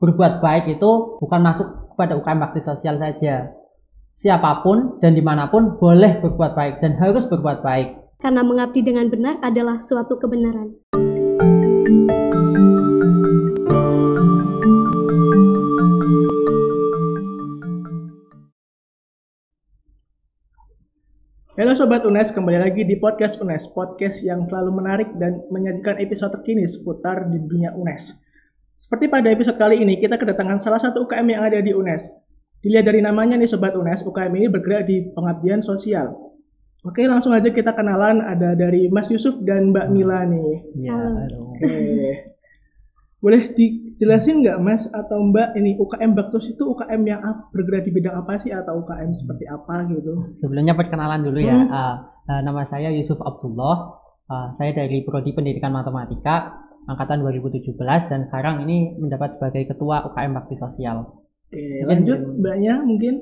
berbuat baik itu bukan masuk kepada UKM bakti sosial saja. Siapa pun dan di mana pun boleh berbuat baik dan harus berbuat baik. Karena mengabdi dengan benar adalah suatu kebenaran. Halo Sobat UNES, kembali lagi di Podcast UNES, podcast yang selalu menarik dan menyajikan episode terkini seputar di dunia UNES. Seperti pada episode kali ini, kita kedatangan salah satu UKM yang ada di UNES. Dilihat dari namanya nih Sobat UNES, UKM ini bergerak di pengabdian sosial. Oke, langsung aja kita kenalan. Ada dari Mas Yusuf dan Mbak Mila nih. Ya, Halo. Oke. Boleh dijelasin nggak Mas atau Mbak ini UKM Baktus itu UKM yang bergerak di bidang apa sih atau UKM seperti apa gitu? Sebelumnya perkenalan dulu ya. Hmm. Uh, uh, nama saya Yusuf Abdullah. Uh, saya dari Prodi Pendidikan Matematika angkatan 2017 dan sekarang ini mendapat sebagai ketua UKM Bakti Sosial. Oke, Mungkin- lanjut Mbaknya mungkin.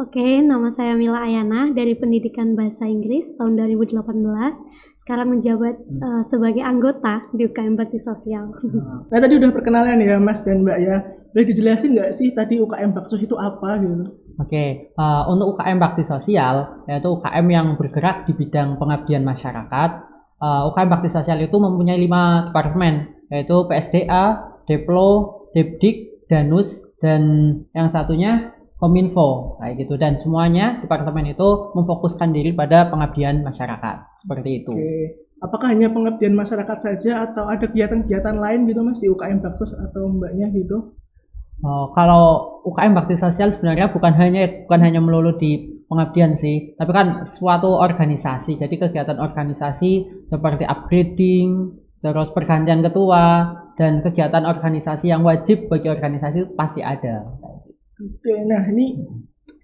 Oke, nama saya Mila Ayana dari Pendidikan Bahasa Inggris tahun 2018. Sekarang menjabat eh, sebagai anggota di UKM Bakti Sosial. Nah tadi udah perkenalan ya Mas dan Mbak ya. Boleh dijelasin nggak sih tadi UKM Baksus itu apa gitu? Oke, uh, untuk UKM Bakti Sosial, yaitu UKM yang bergerak di bidang pengabdian masyarakat, uh, UKM Bakti Sosial itu mempunyai lima departemen, yaitu PSDA, Deplo, Depdik, Danus, dan yang satunya Kominfo, kayak gitu. Dan semuanya departemen itu memfokuskan diri pada pengabdian masyarakat, seperti itu. Oke. Apakah hanya pengabdian masyarakat saja atau ada kegiatan-kegiatan lain gitu Mas di UKM Baksus atau Mbaknya gitu? Oh, kalau UKM Bakti Sosial sebenarnya bukan hanya bukan hanya melulu di pengabdian sih, tapi kan suatu organisasi. Jadi kegiatan organisasi seperti upgrading, terus pergantian ketua dan kegiatan organisasi yang wajib bagi organisasi itu pasti ada. Oke, nah ini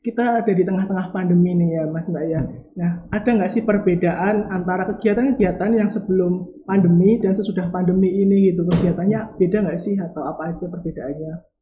kita ada di tengah-tengah pandemi nih ya Mas Mbak ya. Nah, ada nggak sih perbedaan antara kegiatan-kegiatan yang sebelum pandemi dan sesudah pandemi ini gitu? Kegiatannya beda nggak sih atau apa aja perbedaannya?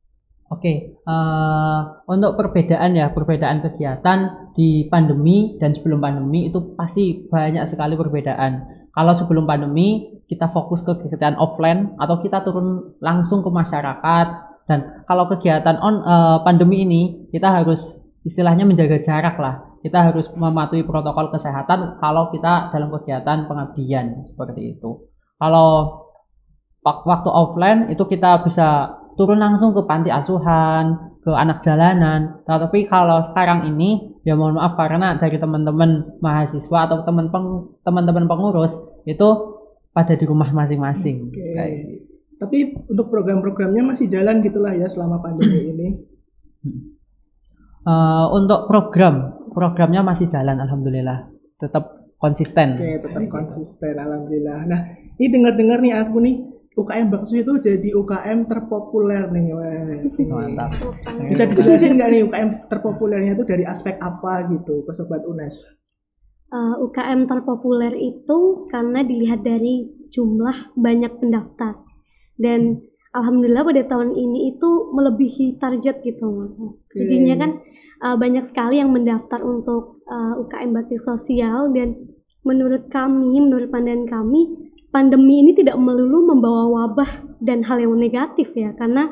Oke, eh, untuk perbedaan ya, perbedaan kegiatan di pandemi dan sebelum pandemi itu pasti banyak sekali perbedaan. Kalau sebelum pandemi kita fokus ke kegiatan offline atau kita turun langsung ke masyarakat dan kalau kegiatan on eh, pandemi ini kita harus istilahnya menjaga jarak lah. Kita harus mematuhi protokol kesehatan kalau kita dalam kegiatan pengabdian seperti itu. Kalau wak- waktu offline itu kita bisa turun langsung ke panti asuhan, ke anak jalanan. Tapi kalau sekarang ini ya mohon maaf karena dari teman-teman mahasiswa atau teman peng- teman-teman pengurus itu pada di rumah masing-masing. Kayak gitu. Tapi untuk program-programnya masih jalan gitulah ya selama pandemi ini. Eh, untuk program, programnya masih jalan alhamdulillah. Tetap konsisten. Oke, tetap konsisten alhamdulillah. Nah, ini dengar-dengar nih aku nih UKM Baksu itu jadi UKM terpopuler nih. Wah, ini. Mantap. Bisa dijelasin nggak nih UKM terpopulernya itu dari aspek apa gitu ke Sobat UNES? Eh, UKM terpopuler itu karena dilihat dari jumlah banyak pendaftar. Dan alhamdulillah pada tahun ini itu melebihi target gitu Mas. Jadinya kan eh, banyak sekali yang mendaftar untuk eh, UKM Bakti Sosial dan menurut kami, menurut pandangan kami, pandemi ini tidak melulu membawa wabah dan hal yang negatif ya karena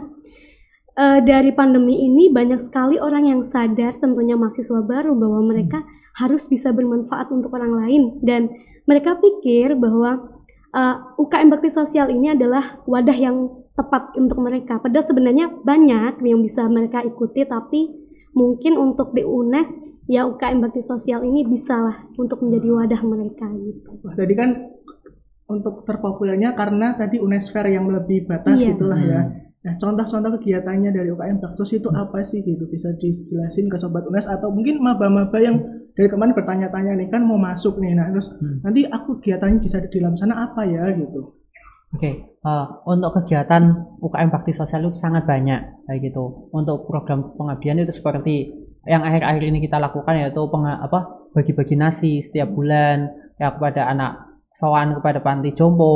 eh, dari pandemi ini banyak sekali orang yang sadar tentunya mahasiswa baru bahwa mereka harus bisa bermanfaat untuk orang lain dan mereka pikir bahwa eh, UKM Bakti Sosial ini adalah wadah yang tepat untuk mereka. Padahal sebenarnya banyak yang bisa mereka ikuti tapi mungkin untuk di UNES ya UKM Bakti Sosial ini bisa lah untuk menjadi wadah mereka gitu. Wah, tadi kan untuk terpopulernya karena tadi UNES Fair yang lebih batas Iya. gitulah ya. Nah, contoh-contoh kegiatannya dari UKM Baksus itu apa sih gitu? Bisa dijelasin ke Sobat UNES atau mungkin maba-maba yang dari kemarin bertanya-tanya nih kan mau masuk nih. Nah, terus Hmm. nanti aku kegiatannya bisa di dalam sana apa ya gitu. Oke, eh, untuk kegiatan UKM Bakti Sosial itu sangat banyak kayak gitu. Untuk program pengabdian itu seperti yang akhir-akhir ini kita lakukan yaitu penga- apa bagi-bagi nasi setiap bulan ya kepada anak sowan kepada panti jompo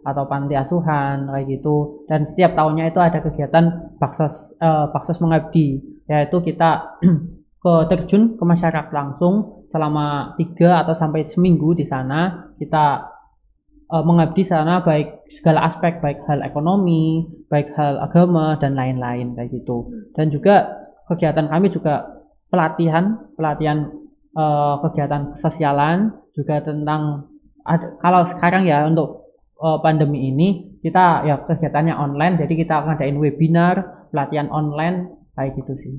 atau panti asuhan kayak gitu. Dan setiap tahunnya itu ada kegiatan baksos eh, baksos mengabdi yaitu kita ke terjun ke masyarakat langsung selama tiga atau sampai seminggu di sana kita uh, mengabdi sana baik segala aspek baik hal ekonomi, baik hal agama dan lain-lain kayak gitu. Dan juga kegiatan kami juga pelatihan, pelatihan uh, kegiatan sosialan juga tentang ad, kalau sekarang ya untuk uh, pandemi ini kita ya kegiatannya online jadi kita ngadain webinar, pelatihan online kayak gitu sih.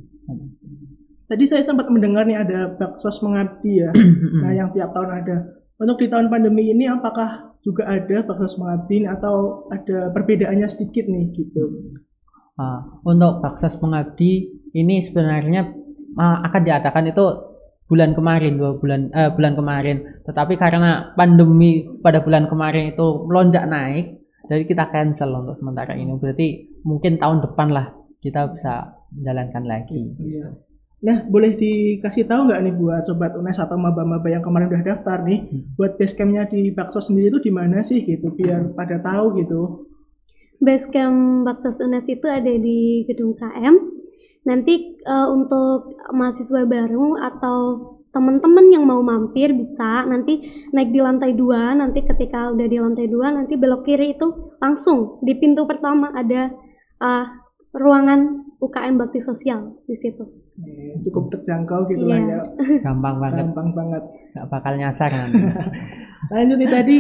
Tadi saya sempat mendengar nih ada baksos mengabdi ya. nah, yang tiap tahun ada. Untuk di tahun pandemi ini apakah juga ada baksos mengabdi atau ada perbedaannya sedikit nih gitu? Nah, untuk baksos mengabdi ini sebenarnya uh, akan diadakan itu bulan kemarin dua bulan uh, bulan kemarin. Tetapi karena pandemi pada bulan kemarin itu melonjak naik, jadi kita cancel untuk sementara ini. Berarti mungkin tahun depan lah kita bisa menjalankan lagi. Iya. Nah, boleh dikasih tahu nggak nih buat sobat UNES atau maba-maba yang kemarin udah daftar nih, hmm. buat basecampnya di Bakso sendiri itu di mana sih gitu, biar pada tahu gitu. Basecamp Bakso UNES itu ada di gedung KM. Nanti uh, untuk mahasiswa baru atau teman-teman yang mau mampir bisa nanti naik di lantai dua nanti ketika udah di lantai dua nanti belok kiri itu langsung di pintu pertama ada uh, ruangan UKM Bakti Sosial di situ cukup terjangkau gitu yeah. lah ya. Gampang banget. Gampang banget. Gak bakal nyasar kan. Lanjut nih tadi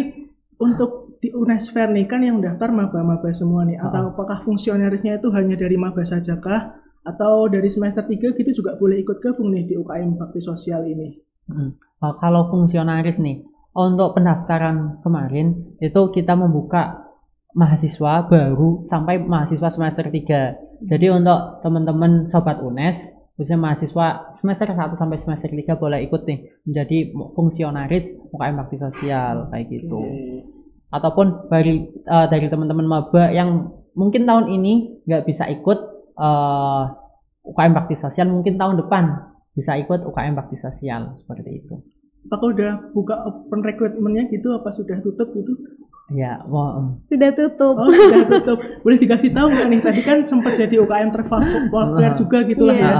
untuk di Unesfer nih kan yang daftar maba-maba semua nih. Atau oh. apakah fungsionarisnya itu hanya dari maba saja kah? Atau dari semester 3 gitu juga boleh ikut gabung nih di UKM Bakti Sosial ini? Hmm. Oh, kalau fungsionaris nih, untuk pendaftaran kemarin itu kita membuka mahasiswa baru sampai mahasiswa semester 3. Jadi untuk teman-teman sobat UNES khususnya mahasiswa semester 1 sampai semester 3 boleh ikut nih menjadi fungsionaris UKM bakti sosial kayak gitu. Ataupun dari uh, dari teman-teman maba yang mungkin tahun ini nggak bisa ikut uh, eh, UKM bakti sosial, mungkin tahun depan bisa ikut UKM bakti sosial seperti itu. Apakah udah buka open recruitmentnya gitu? Apa sudah tutup gitu? Ya, wow. Sudah tutup. Oh, sudah tutup. Boleh dikasih tahu nggak nih? Tadi kan sempat jadi UKM terpopuler juga gitu lah ya.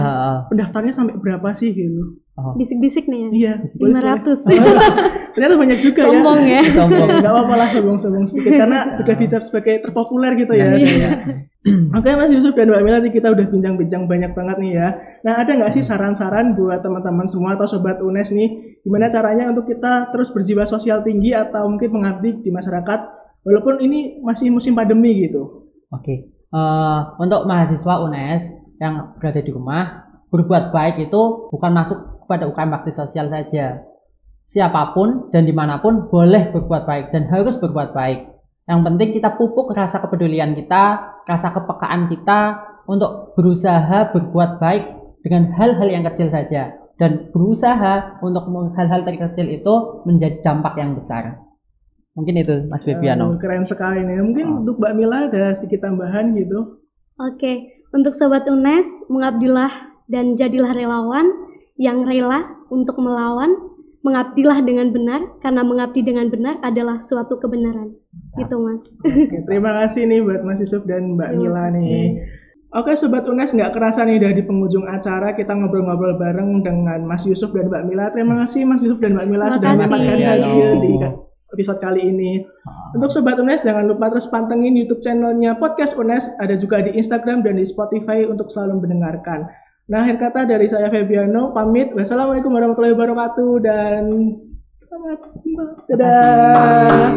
Pendaftarnya sampai berapa sih gitu? Oh. Bisik-bisik nih ya? Iya. Lima ratus. Ternyata banyak juga sombong ya. Sombong ya. Gak apa-apa lah sombong-sombong sedikit karena udah dicap sebagai terpopuler gitu ya. Iya. Oke Mas Yusuf dan Mbak Mila kita udah bincang-bincang banyak banget nih ya. Nah ada nggak sih saran-saran buat teman-teman semua atau sobat UNES nih, gimana caranya untuk kita terus berjiwa sosial tinggi atau mungkin mengabdi di masyarakat, walaupun ini masih musim pandemi gitu. Oke, uh, untuk mahasiswa UNES yang berada di rumah, berbuat baik itu bukan masuk kepada UKM bakti sosial saja. Siapa pun dan di mana pun boleh berbuat baik dan harus berbuat baik. Yang penting kita pupuk rasa kepedulian kita, rasa kepekaan kita untuk berusaha berbuat baik dengan hal-hal yang kecil saja dan berusaha untuk hal-hal terkecil itu menjadi dampak yang besar. Mungkin itu Mas Febiano. Uh, keren sekali nih. Mungkin oh. untuk Mbak Mila ada sedikit tambahan gitu. Oke, untuk sobat UNES, mengabdilah dan jadilah relawan yang rela untuk melawan, mengabdilah dengan benar karena mengabdi dengan benar adalah suatu kebenaran gitu mas. Oke, terima kasih nih buat Mas Yusuf dan Mbak Mila nih. Oke Sobat UNES nggak kerasa nih udah di penghujung acara kita ngobrol-ngobrol bareng dengan Mas Yusuf dan Mbak Mila. Terima kasih Mas Yusuf dan Mbak Mila terima sudah menyempatkan hadir di episode kali ini. Untuk Sobat UNES jangan lupa terus pantengin YouTube channelnya Podcast UNES. Ada juga di Instagram dan di Spotify untuk selalu mendengarkan. Nah akhir kata dari saya Febiano pamit. Wassalamualaikum warahmatullahi wabarakatuh dan Selamat simak. Dadah.